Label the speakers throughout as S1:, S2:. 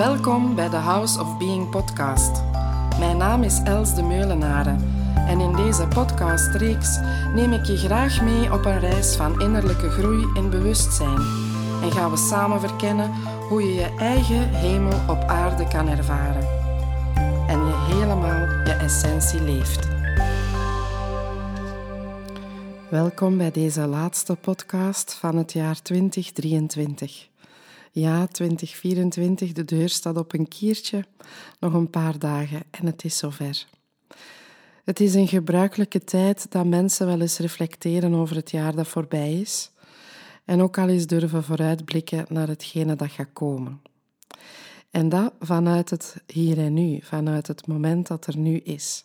S1: Welkom bij de House of Being podcast. Mijn naam is Els de Meulenaren en in deze podcastreeks neem ik je graag mee op een reis van innerlijke groei en bewustzijn en gaan we samen verkennen hoe je je eigen hemel op aarde kan ervaren en je helemaal je essentie leeft. Welkom bij deze laatste podcast van het jaar 2023. Ja, 2024, de deur staat op een kiertje. Nog een paar dagen en het is zover. Het is een gebruikelijke tijd dat mensen wel eens reflecteren over het jaar dat voorbij is. En ook al eens durven vooruitblikken naar hetgene dat gaat komen. En dat vanuit het hier en nu, vanuit het moment dat er nu is.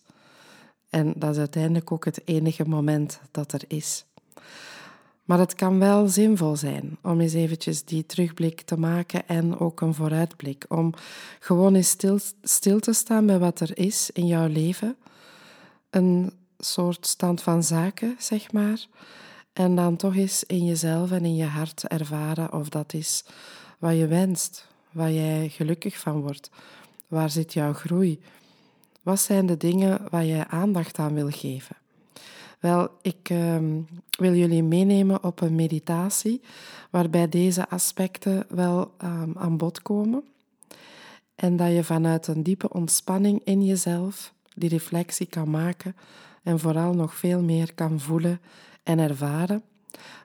S1: En dat is uiteindelijk ook het enige moment dat er is. Maar het kan wel zinvol zijn om eens eventjes die terugblik te maken en ook een vooruitblik. Om gewoon eens stil, stil te staan bij wat er is in jouw leven. Een soort stand van zaken, zeg maar. En dan toch eens in jezelf en in je hart ervaren of dat is wat je wenst, waar jij gelukkig van wordt. Waar zit jouw groei? Wat zijn de dingen waar jij aandacht aan wil geven? Wel, ik ehm, wil jullie meenemen op een meditatie waarbij deze aspecten wel um, aan bod komen. En dat je vanuit een diepe ontspanning in jezelf die reflectie kan maken en vooral nog veel meer kan voelen en ervaren,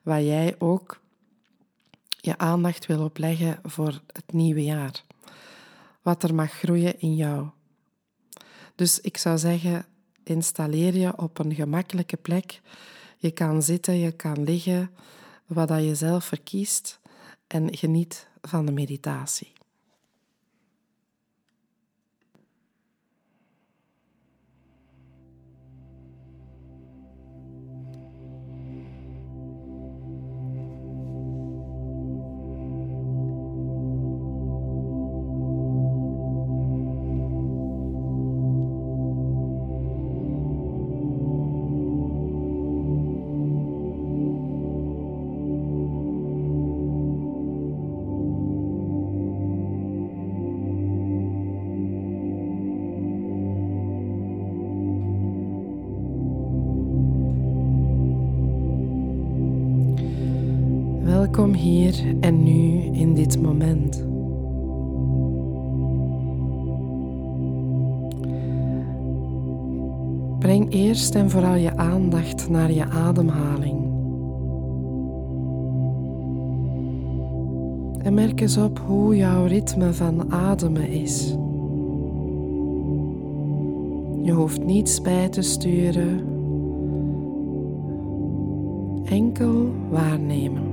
S1: waar jij ook je aandacht wil opleggen voor het nieuwe jaar. Wat er mag groeien in jou. Dus ik zou zeggen, installeer je op een gemakkelijke plek. Je kan zitten, je kan liggen, wat dat je zelf verkiest en geniet van de meditatie. Welkom hier en nu in dit moment. Breng eerst en vooral je aandacht naar je ademhaling. En merk eens op hoe jouw ritme van ademen is. Je hoeft niets bij te sturen, enkel waarnemen.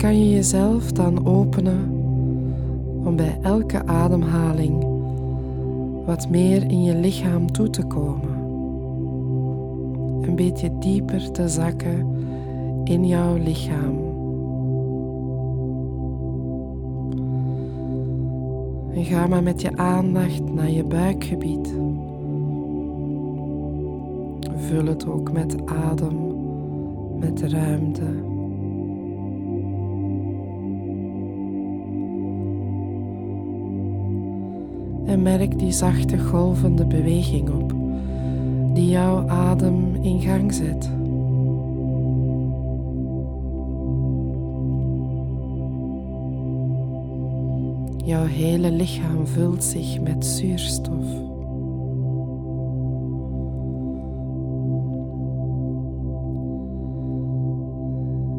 S1: Kan je jezelf dan openen om bij elke ademhaling wat meer in je lichaam toe te komen. Een beetje dieper te zakken in jouw lichaam. En ga maar met je aandacht naar je buikgebied. Vul het ook met adem, met ruimte. En merk die zachte golvende beweging op die jouw adem in gang zet. Jouw hele lichaam vult zich met zuurstof.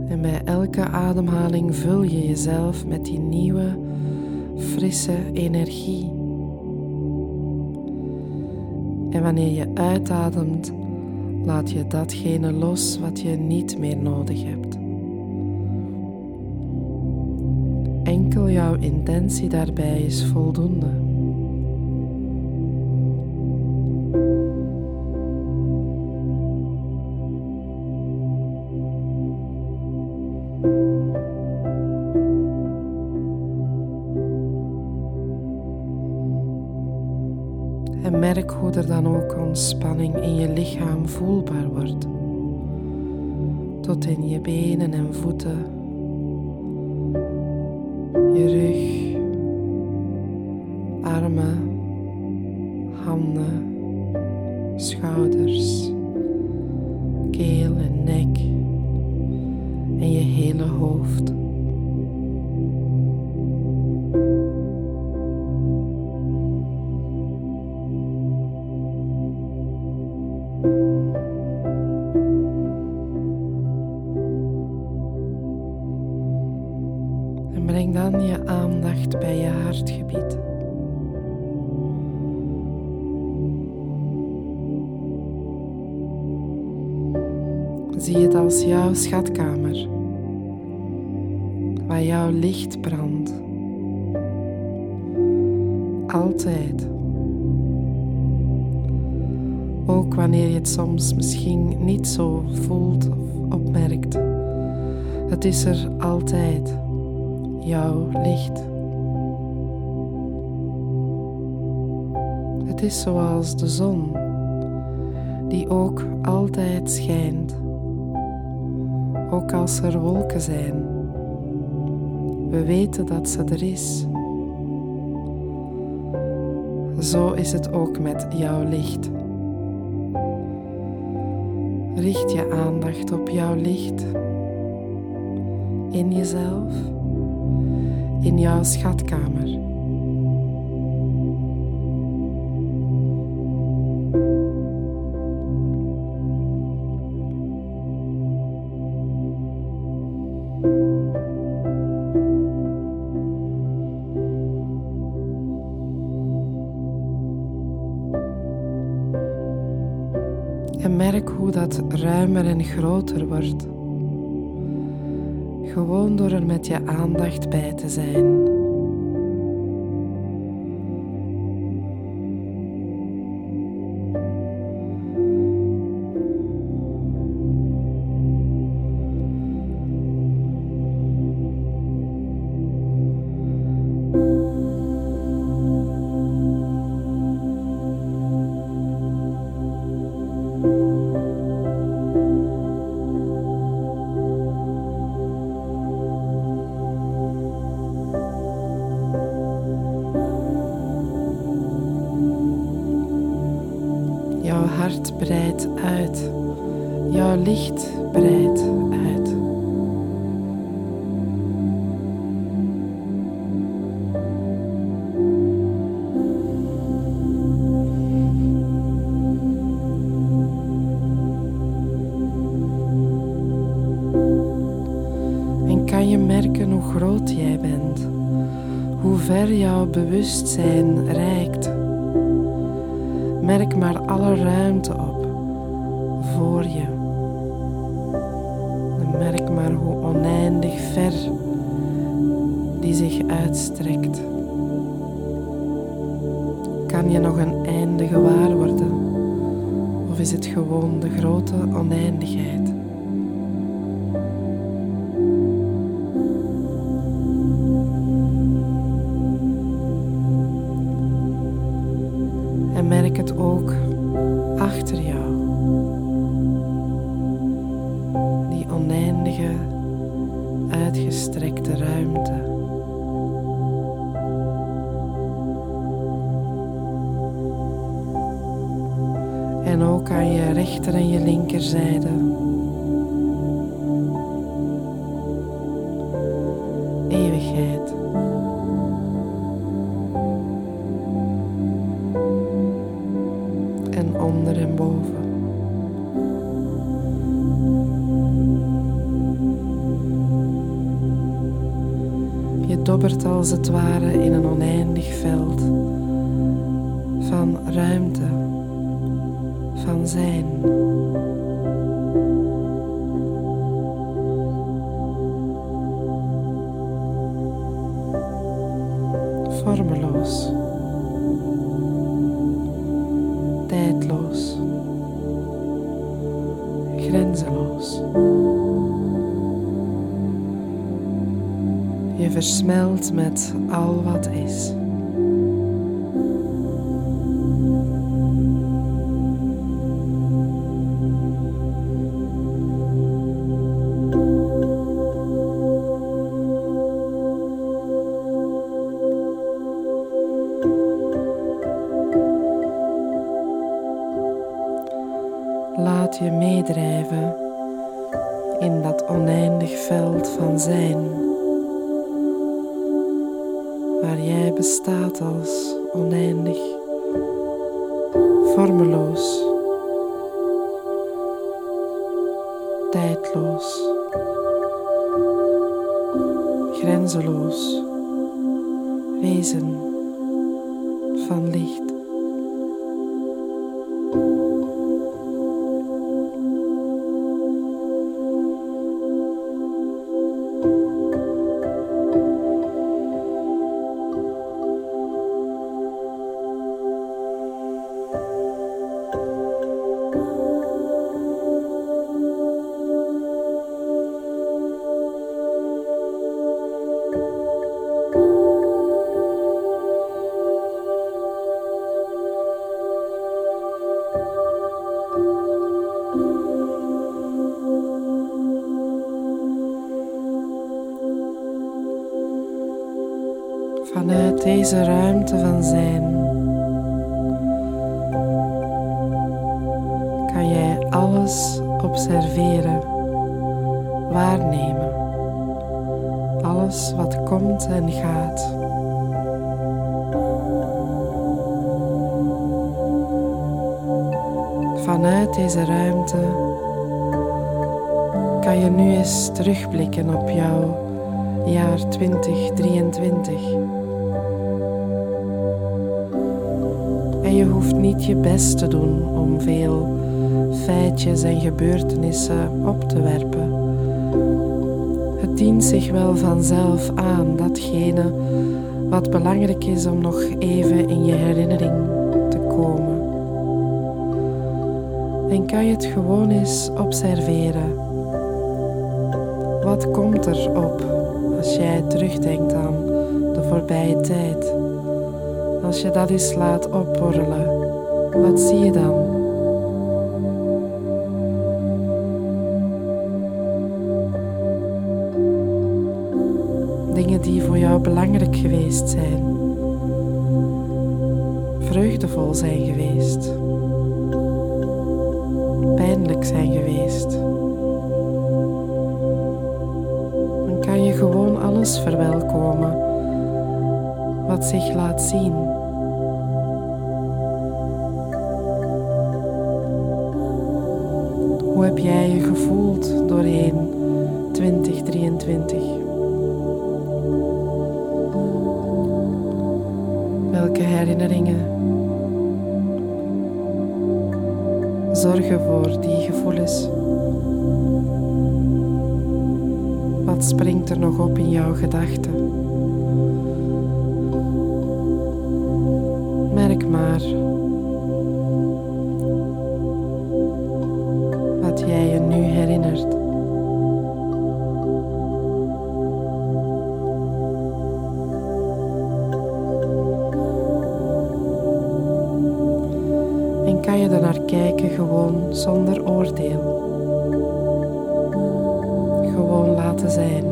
S1: En bij elke ademhaling vul je jezelf met die nieuwe, frisse energie. En wanneer je uitademt, laat je datgene los wat je niet meer nodig hebt. Enkel jouw intentie daarbij is voldoende. Voelbaar wordt. Tot in je benen en voeten, En breng dan je aandacht bij je hartgebied. Zie het als jouw schatkamer, waar jouw licht brandt. Altijd. Ook wanneer je het soms misschien niet zo voelt of opmerkt. Het is er altijd, jouw licht. Het is zoals de zon, die ook altijd schijnt, ook als er wolken zijn. We weten dat ze er is. Zo is het ook met jouw licht. Richt je aandacht op jouw licht. In jezelf, in jouw schatkamer. En merk hoe dat ruimer en groter wordt. Gewoon door er met je aandacht bij te zijn. Bewustzijn reikt. Merk maar alle ruimte op voor je. Merk maar hoe oneindig ver die zich uitstrekt. Kan je nog een einde gewaar worden? Of is het gewoon de grote oneindigheid? Rechter en je linkerzijde. smelt met al wat is. Laat je meedrijven in dat oneindig veld van zijn jij bestaat als oneindig, vormeloos, tijdloos, grenzeloos wezen van licht. Deze ruimte van zijn kan jij alles observeren, waarnemen, alles wat komt en gaat. Vanuit deze ruimte kan je nu eens terugblikken op jouw jaar 2023. Je hoeft niet je best te doen om veel feitjes en gebeurtenissen op te werpen. Het dient zich wel vanzelf aan, datgene wat belangrijk is om nog even in je herinnering te komen. En kan je het gewoon eens observeren. Wat komt er op als jij terugdenkt aan de voorbije tijd? Als je dat eens laat opborrelen, wat zie je dan? Dingen die voor jou belangrijk geweest zijn, vreugdevol zijn geweest, pijnlijk zijn geweest. Dan kan je gewoon alles verwelkomen zich laat zien. Hoe heb jij je gevoeld doorheen 2023? Welke herinneringen zorgen voor die gevoelens? Wat springt er nog op in jouw gedachten? Naar kijken gewoon zonder oordeel. Gewoon laten zijn.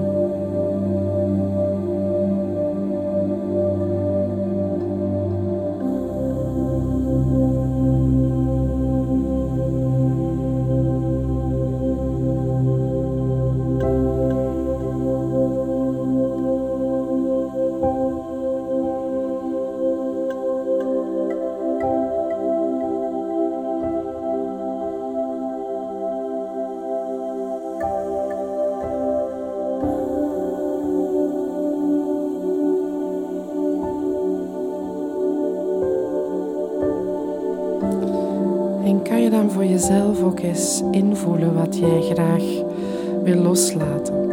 S1: Invoelen wat jij graag wil loslaten?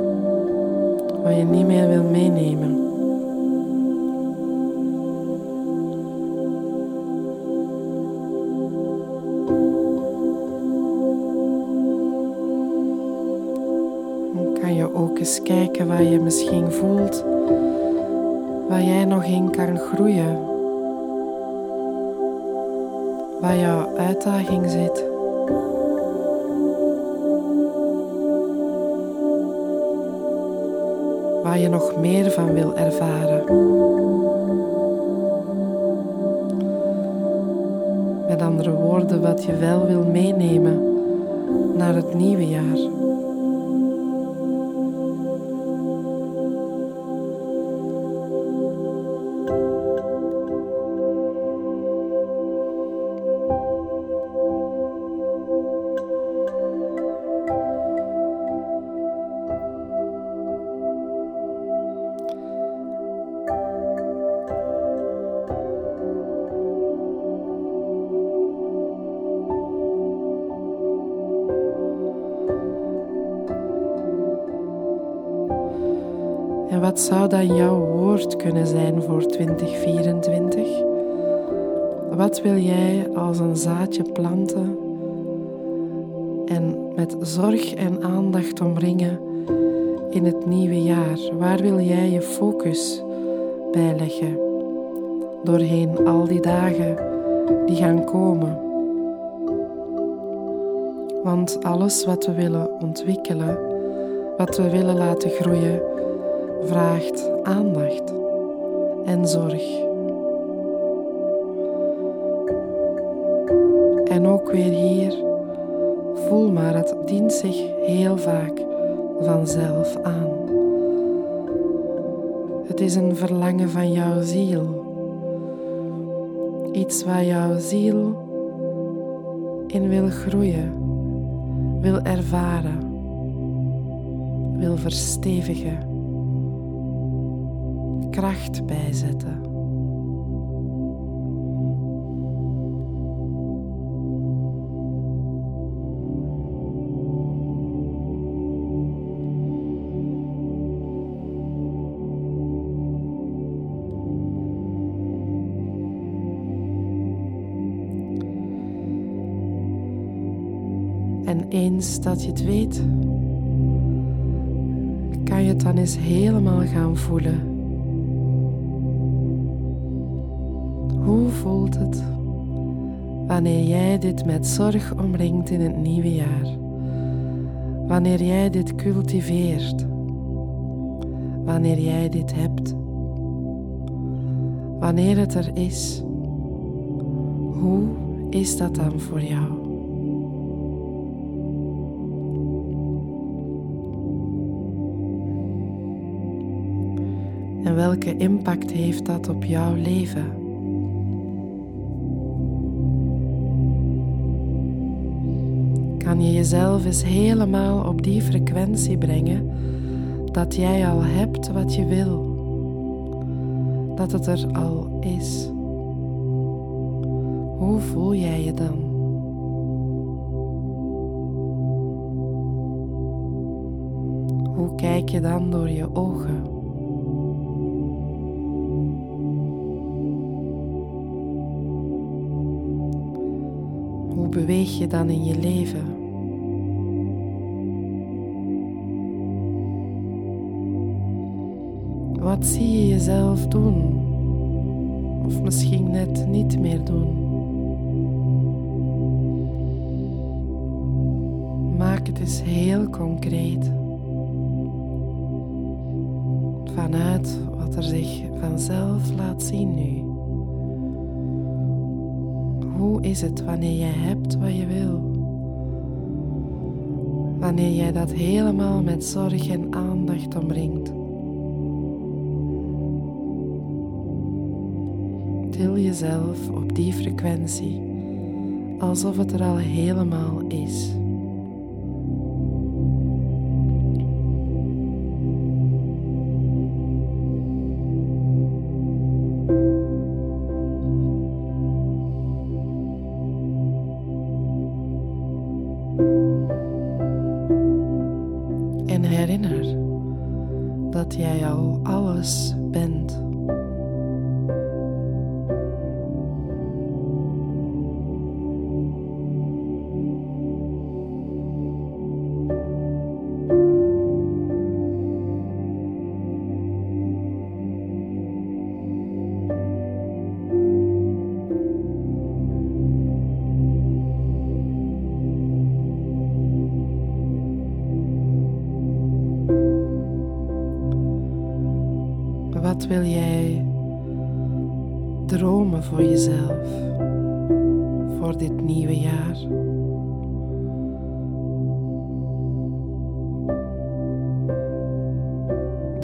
S1: Wat je niet meer wil meenemen? Dan kan je ook eens kijken waar je misschien voelt waar jij nog in kan groeien waar jouw uitdaging zit. Je nog meer van wil ervaren. Met andere woorden, wat je wel wil meenemen naar het nieuwe jaar. En wat zou dan jouw woord kunnen zijn voor 2024? Wat wil jij als een zaadje planten en met zorg en aandacht omringen in het nieuwe jaar? Waar wil jij je focus bij leggen doorheen al die dagen die gaan komen? Want alles wat we willen ontwikkelen, wat we willen laten groeien, vraagt aandacht en zorg. En ook weer hier, voel maar, het dient zich heel vaak vanzelf aan. Het is een verlangen van jouw ziel. Iets waar jouw ziel in wil groeien, wil ervaren, wil verstevigen kracht bijzetten. En eens dat je het weet, kan je het dan eens helemaal gaan voelen. Voelt het wanneer jij dit met zorg omringt in het nieuwe jaar? Wanneer jij dit cultiveert? Wanneer jij dit hebt? Wanneer het er is? Hoe is dat dan voor jou? En welke impact heeft dat op jouw leven? Kan je jezelf eens helemaal op die frequentie brengen dat jij al hebt wat je wil. Dat het er al is. Hoe voel jij je dan? Hoe kijk je dan door je ogen? Hoe beweeg je dan in je leven? Wat zie je jezelf doen? Of misschien net niet meer doen? Maak het eens heel concreet. Vanuit wat er zich vanzelf laat zien nu. Hoe is het wanneer jij hebt wat je wil? Wanneer jij dat helemaal met zorg en aandacht omringt. Til jezelf op die frequentie, alsof het er al helemaal is.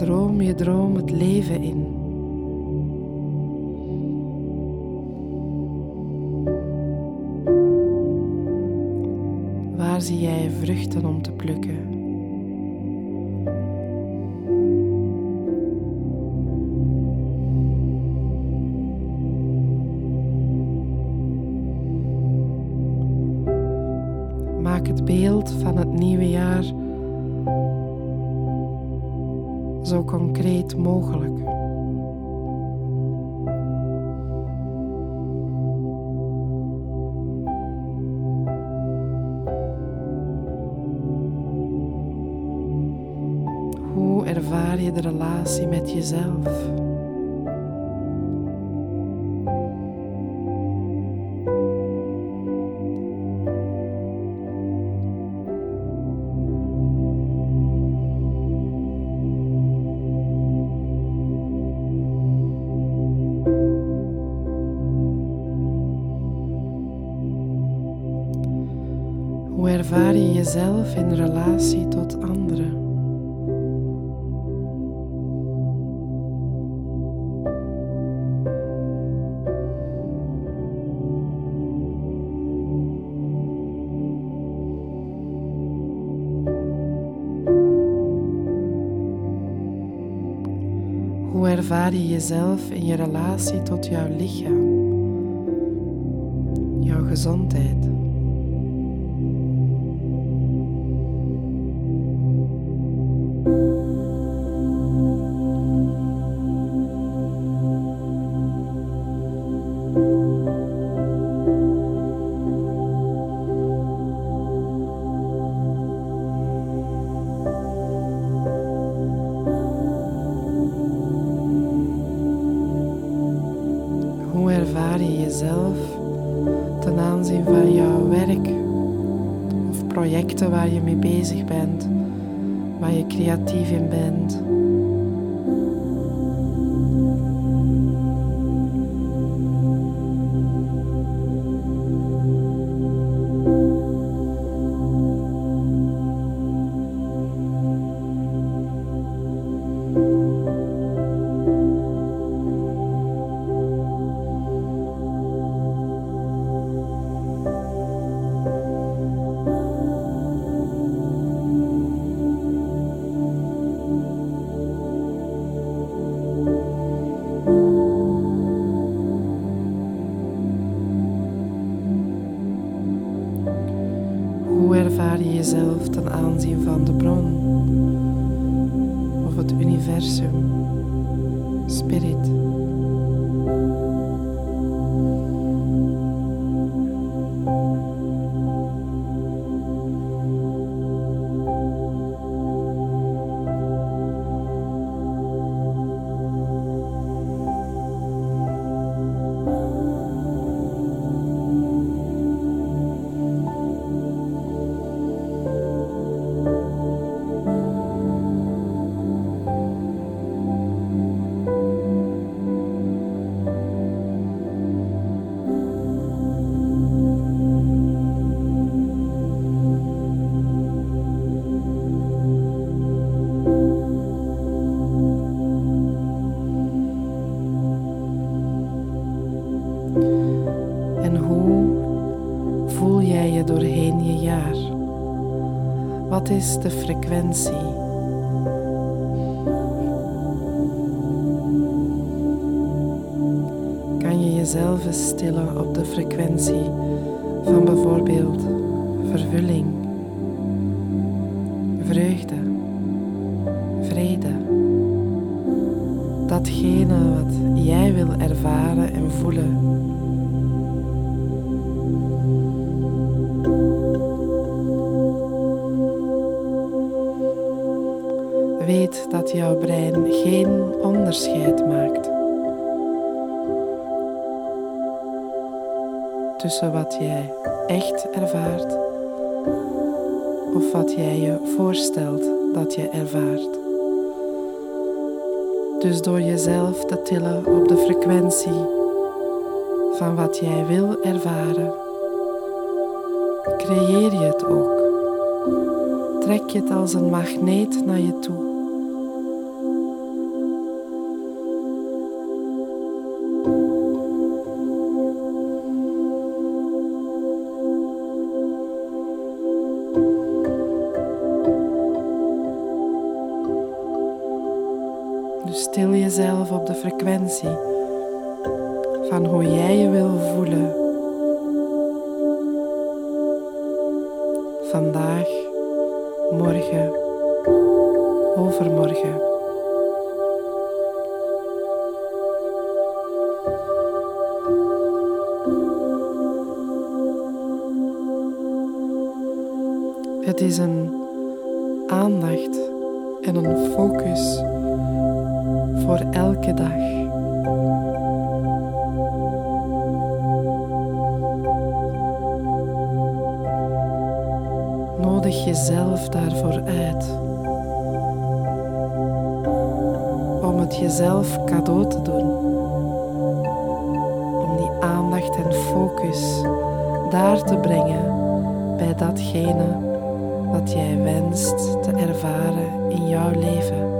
S1: Droom je droom het leven in. Waar zie jij vruchten om te plukken? Zo concreet mogelijk. Hoe ervaar je de relatie met jezelf? Hoe ervaar je jezelf in relatie tot anderen? Hoe ervaar je jezelf in je relatie tot jouw lichaam, jouw gezondheid? Je creatief in bent? De frequentie? Dat jouw brein geen onderscheid maakt tussen wat jij echt ervaart of wat jij je voorstelt dat je ervaart. Dus door jezelf te tillen op de frequentie van wat jij wil ervaren, creëer je het ook. Trek je het als een magneet naar je toe. Het is een aandacht en een focus voor elke dag. Nodig jezelf daarvoor uit. Om het jezelf cadeau te doen. Om die aandacht en focus daar te brengen bij datgene wat jij wenst te ervaren in jouw leven.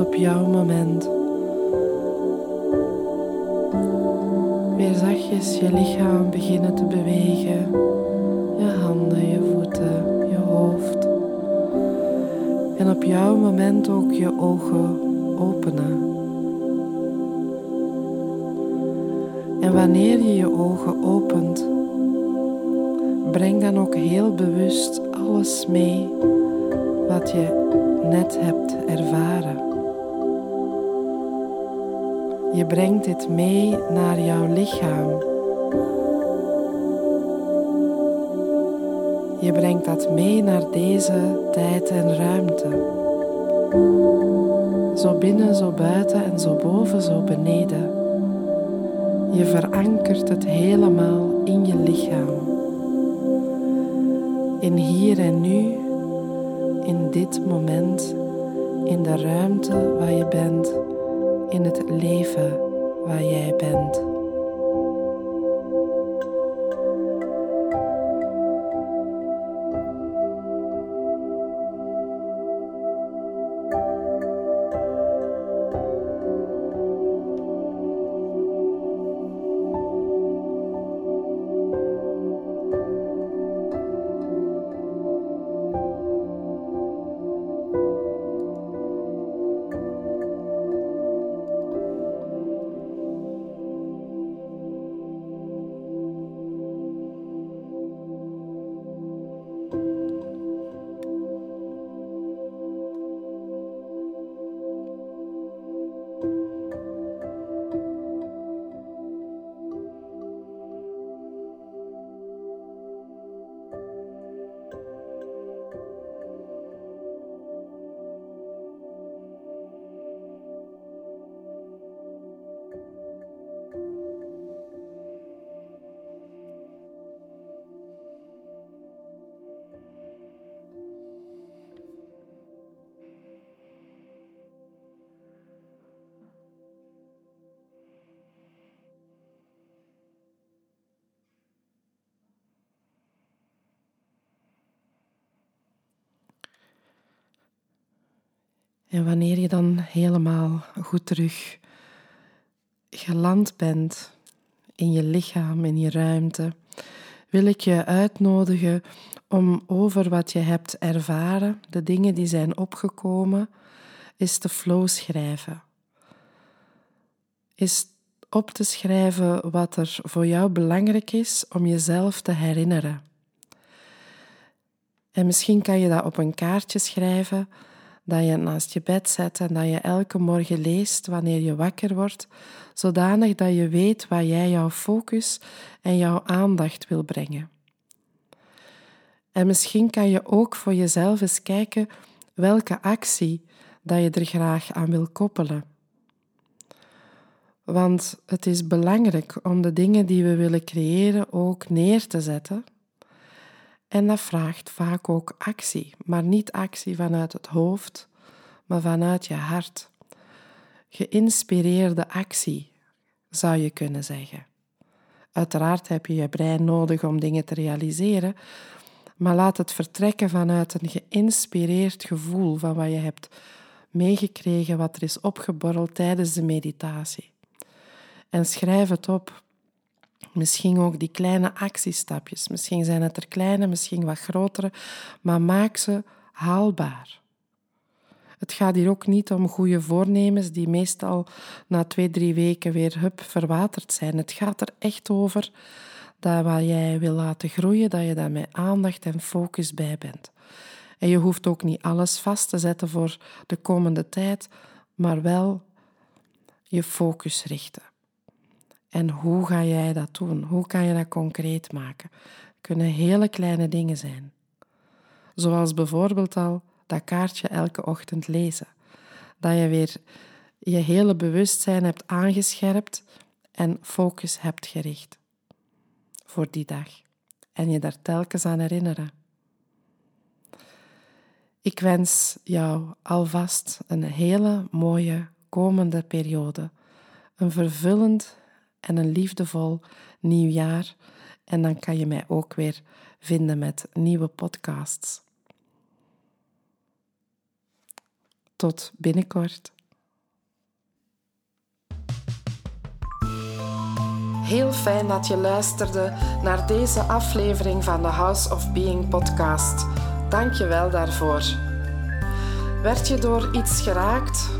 S1: Op jouw moment weer zachtjes je lichaam beginnen te bewegen. Je handen, je voeten, je hoofd. En op jouw moment ook je ogen openen. En wanneer je je ogen opent, breng dan ook heel bewust alles mee wat je net hebt ervaren. Je brengt dit mee naar jouw lichaam. Je brengt dat mee naar deze tijd en ruimte. Zo binnen, zo buiten en zo boven, zo beneden. Je verankert het helemaal in je lichaam. In hier en nu, in dit moment, in de ruimte waar je bent, in het leven waar jij bent. En wanneer je dan helemaal goed terug geland bent in je lichaam, in je ruimte, wil ik je uitnodigen om over wat je hebt ervaren, de dingen die zijn opgekomen, is te flow schrijven. Is op te schrijven wat er voor jou belangrijk is om jezelf te herinneren. En misschien kan je dat op een kaartje schrijven dat je naast je bed zet en dat je elke morgen leest wanneer je wakker wordt, zodanig dat je weet waar jij jouw focus en jouw aandacht wil brengen. En misschien kan je ook voor jezelf eens kijken welke actie dat je er graag aan wil koppelen. Want het is belangrijk om de dingen die we willen creëren ook neer te zetten. En dat vraagt vaak ook actie, maar niet actie vanuit het hoofd, maar vanuit je hart. Geïnspireerde actie, zou je kunnen zeggen. Uiteraard heb je je brein nodig om dingen te realiseren, maar laat het vertrekken vanuit een geïnspireerd gevoel van wat je hebt meegekregen, wat er is opgeborreld tijdens de meditatie. En schrijf het op. Misschien ook die kleine actiestapjes. Misschien zijn het er kleine, misschien wat grotere, maar maak ze haalbaar. Het gaat hier ook niet om goede voornemens die meestal na twee, drie weken weer hup verwaterd zijn. Het gaat er echt over dat wat jij wil laten groeien, dat je daar met aandacht en focus bij bent. En je hoeft ook niet alles vast te zetten voor de komende tijd, maar wel je focus richten. En hoe ga jij dat doen? Hoe kan je dat concreet maken? Kunnen hele kleine dingen zijn. Zoals bijvoorbeeld al dat kaartje elke ochtend lezen. Dat je weer je hele bewustzijn hebt aangescherpt en focus hebt gericht voor die dag. En je daar telkens aan herinneren. Ik wens jou alvast een hele mooie komende periode. Een vervullend en een liefdevol nieuw jaar. En dan kan je mij ook weer vinden met nieuwe podcasts. Tot binnenkort. Heel fijn dat je luisterde naar deze aflevering van de House of Being podcast. Dank je wel daarvoor. Werd je door iets geraakt?